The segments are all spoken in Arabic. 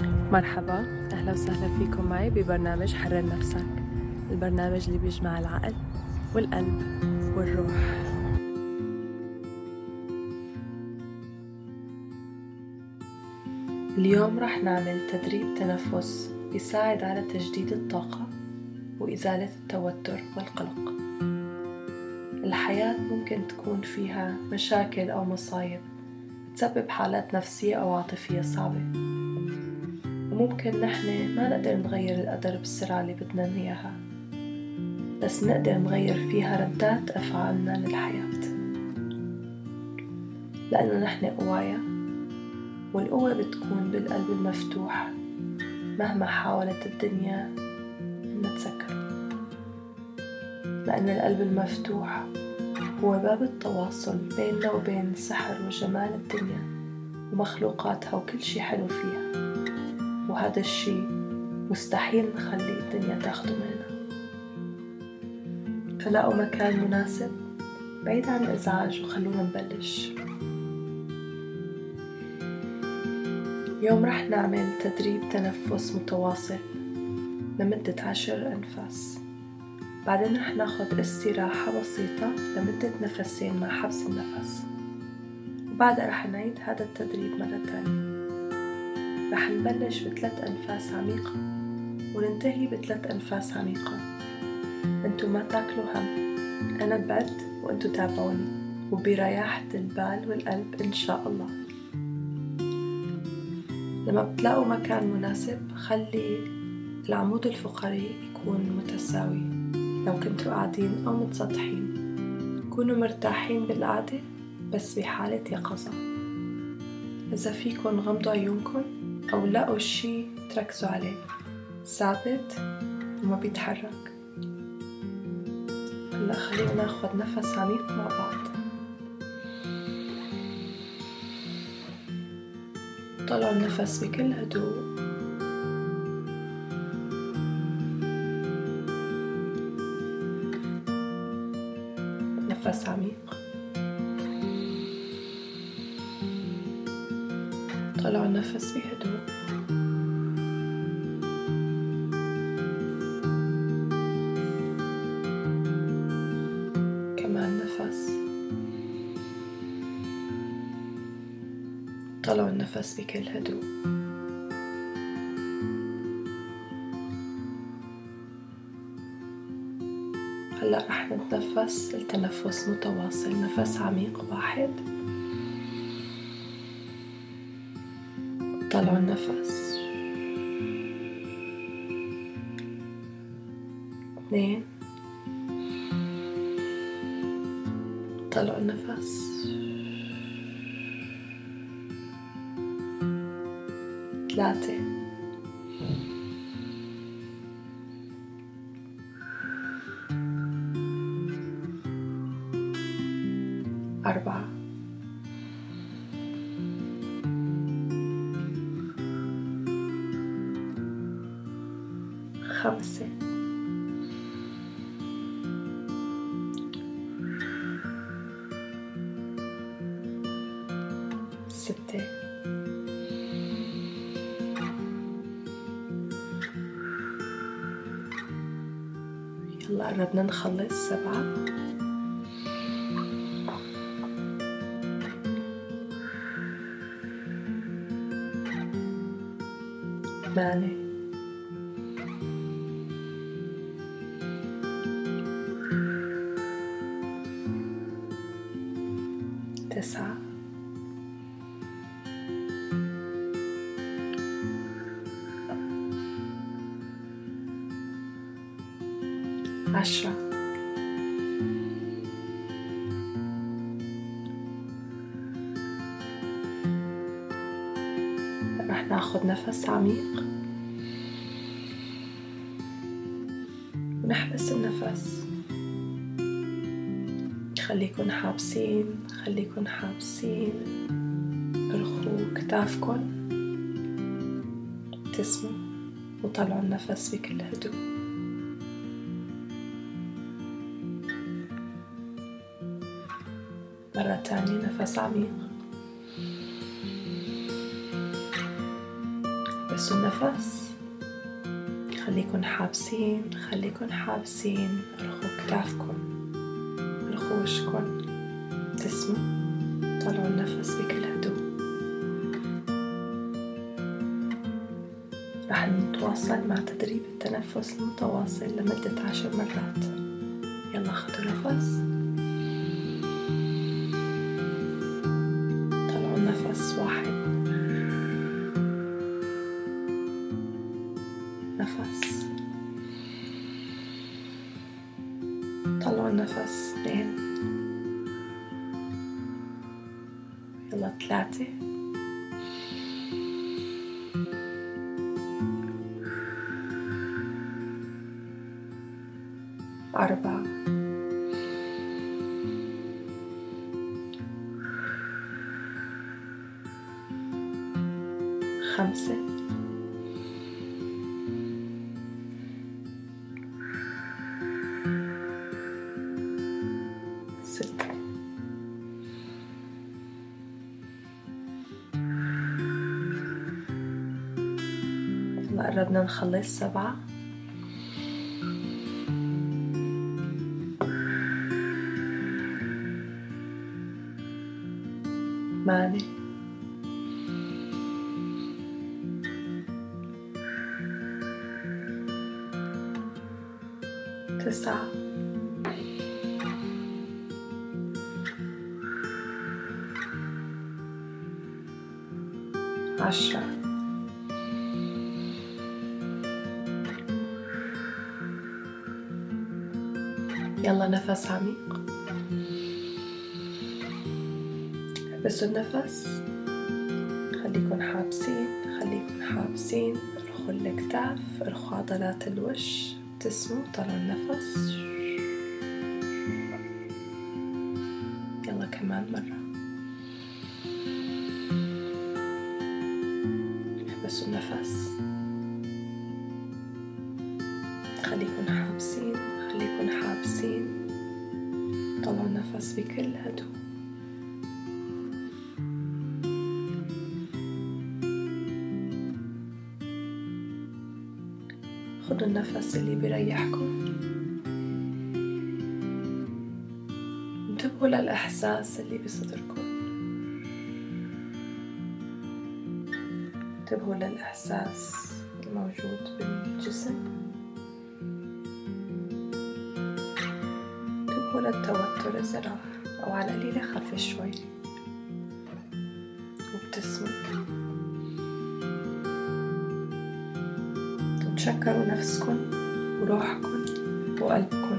مرحبا أهلا وسهلا فيكم معي ببرنامج حرر نفسك البرنامج اللي بيجمع العقل والقلب والروح. اليوم رح نعمل تدريب تنفس بيساعد على تجديد الطاقة وإزالة التوتر والقلق. الحياة ممكن تكون فيها مشاكل أو مصايب تسبب حالات نفسية أو عاطفية صعبة. وممكن نحن ما نقدر نغير القدر بالسرعة اللي بدنا إياها بس نقدر نغير فيها ردات أفعالنا للحياة. لأنه نحن قوايا والقوة بتكون بالقلب المفتوح مهما حاولت الدنيا إنها تسكره لأن القلب المفتوح هو باب التواصل بيننا وبين سحر وجمال الدنيا ومخلوقاتها وكل شي حلو فيها. وهذا الشي مستحيل نخلي الدنيا تاخده مننا فلاقوا مكان مناسب بعيد عن الإزعاج وخلونا نبلش. اليوم رح نعمل تدريب تنفس متواصل لمدة عشر أنفاس. بعدين رح ناخد استراحة بسيطة لمدة نفسين مع حبس النفس. وبعدها رح نعيد هذا التدريب مرة تانية. رح نبلش بثلاث أنفاس عميقة وننتهي بثلاث أنفاس عميقة. انتو ما تاكلوا هم. أنا بعد وانتو تابعوني. وبرياحة البال والقلب إن شاء الله. لما بتلاقوا مكان مناسب خلي العمود الفقري يكون متساوي. لو كنتوا قاعدين أو متسطحين كونوا مرتاحين بالقعدة بس بحالة يقظة. إذا فيكن غمضوا عيونكم أو لقوا شي تركزوا عليه. ثابت وما بيتحرك. هلأ خلينا ناخد نفس عميق مع بعض. طلعوا النفس بكل هدوء. طلعوا النفس بهدوء كمان نفس. طلعوا النفس بكل هدوء. هلا رح نتنفس التنفس متواصل نفس عميق واحد. طلعوا النفس. اثنين. طلعوا النفس. ثلاثة. خمسة. ستة. يلا قربنا نخلص سبعة. ثمانية. تسعة. عشرة. رح ناخد نفس عميق. ونحبس النفس. خليكن حابسين خليكن حابسين ارخوا كتافكن ابتسموا وطلعوا النفس بكل هدوء. مرة تانية نفس عميق. بس النفس خليكن حابسين خليكن حابسين ارخوا كتافكم وشكن تسموا طلعوا النفس بكل هدوء. رح نتواصل مع تدريب التنفس المتواصل لمدة عشر مرات. يلا خدوا نفس. طلعوا النفس واحد. نفس. النفس اثنين يلا ثلاثة أربعة خمسة قربنا نخلص سبعة. ثمانية تسعة. عشرة. يلا نفس عميق. احبسوا النفس خليكن حابسين خليكن حابسين. ارخوا الكتاف ارخوا عضلات الوش. ابتسموا طلعوا النفس. يلا كمان مرة. حابسين طلعوا النفس بكل هدوء. خدوا النفس اللي بيريحكم. انتبهوا للإحساس اللي بصدركم انتبهوا للإحساس الموجود بالجسم. للتوتر إذا راح أو على القليلة خف شوي وابتسموا تشكروا نفسكم وروحكم وقلبكم.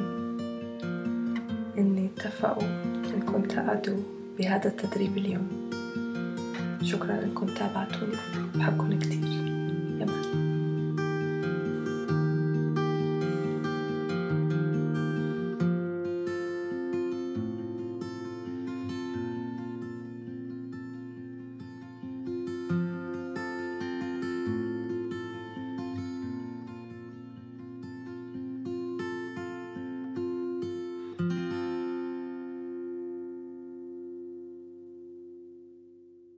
إني اتفقوا إنكم تقعدوا بهذا التدريب اليوم. شكرا إنكم تابعتوني. بحبكم كتير. يا مان